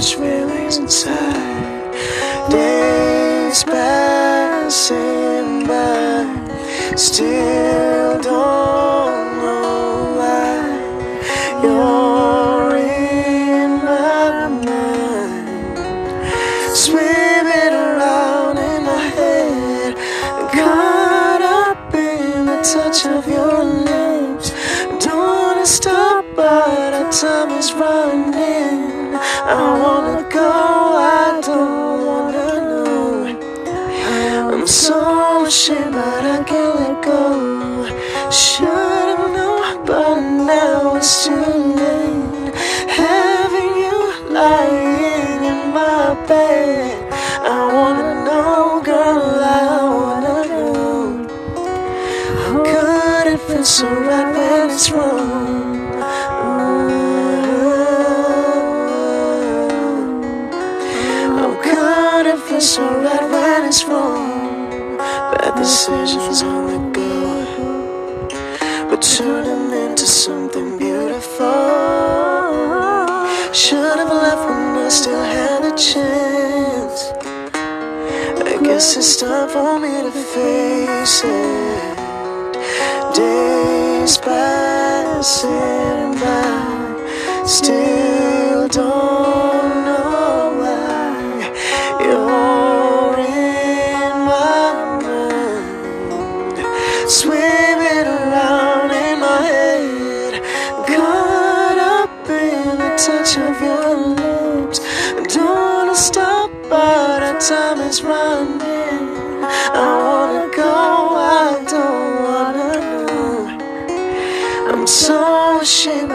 so much feelings inside. Days passing by, still don't know why you're in my mind, swimming around in my head, caught up in the touch of your lips. Don't wanna stop, but our time is running. I wanna go, I don't wanna know. I'm so ashamed, but I can't let go. Should've known, but now it's too late. Having you lying in my bed, I wanna know, girl, I wanna know. How could it feel so right when it's wrong? So right when it's wrong? Bad decisions on the go, but turning into something beautiful. Should have left when I still had a chance. I guess it's time for me to face it. Days passing touch of your lips. Don't wanna stop, but our time is running. I wanna go, I don't wanna know. I'm so ashamed,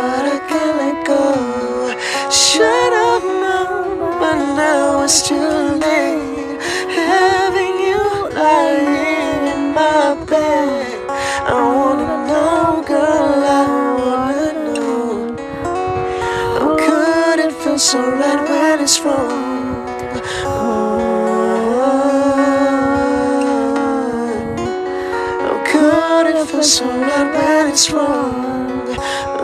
so right when it's wrong? Oh, Could it feel so right when it's wrong?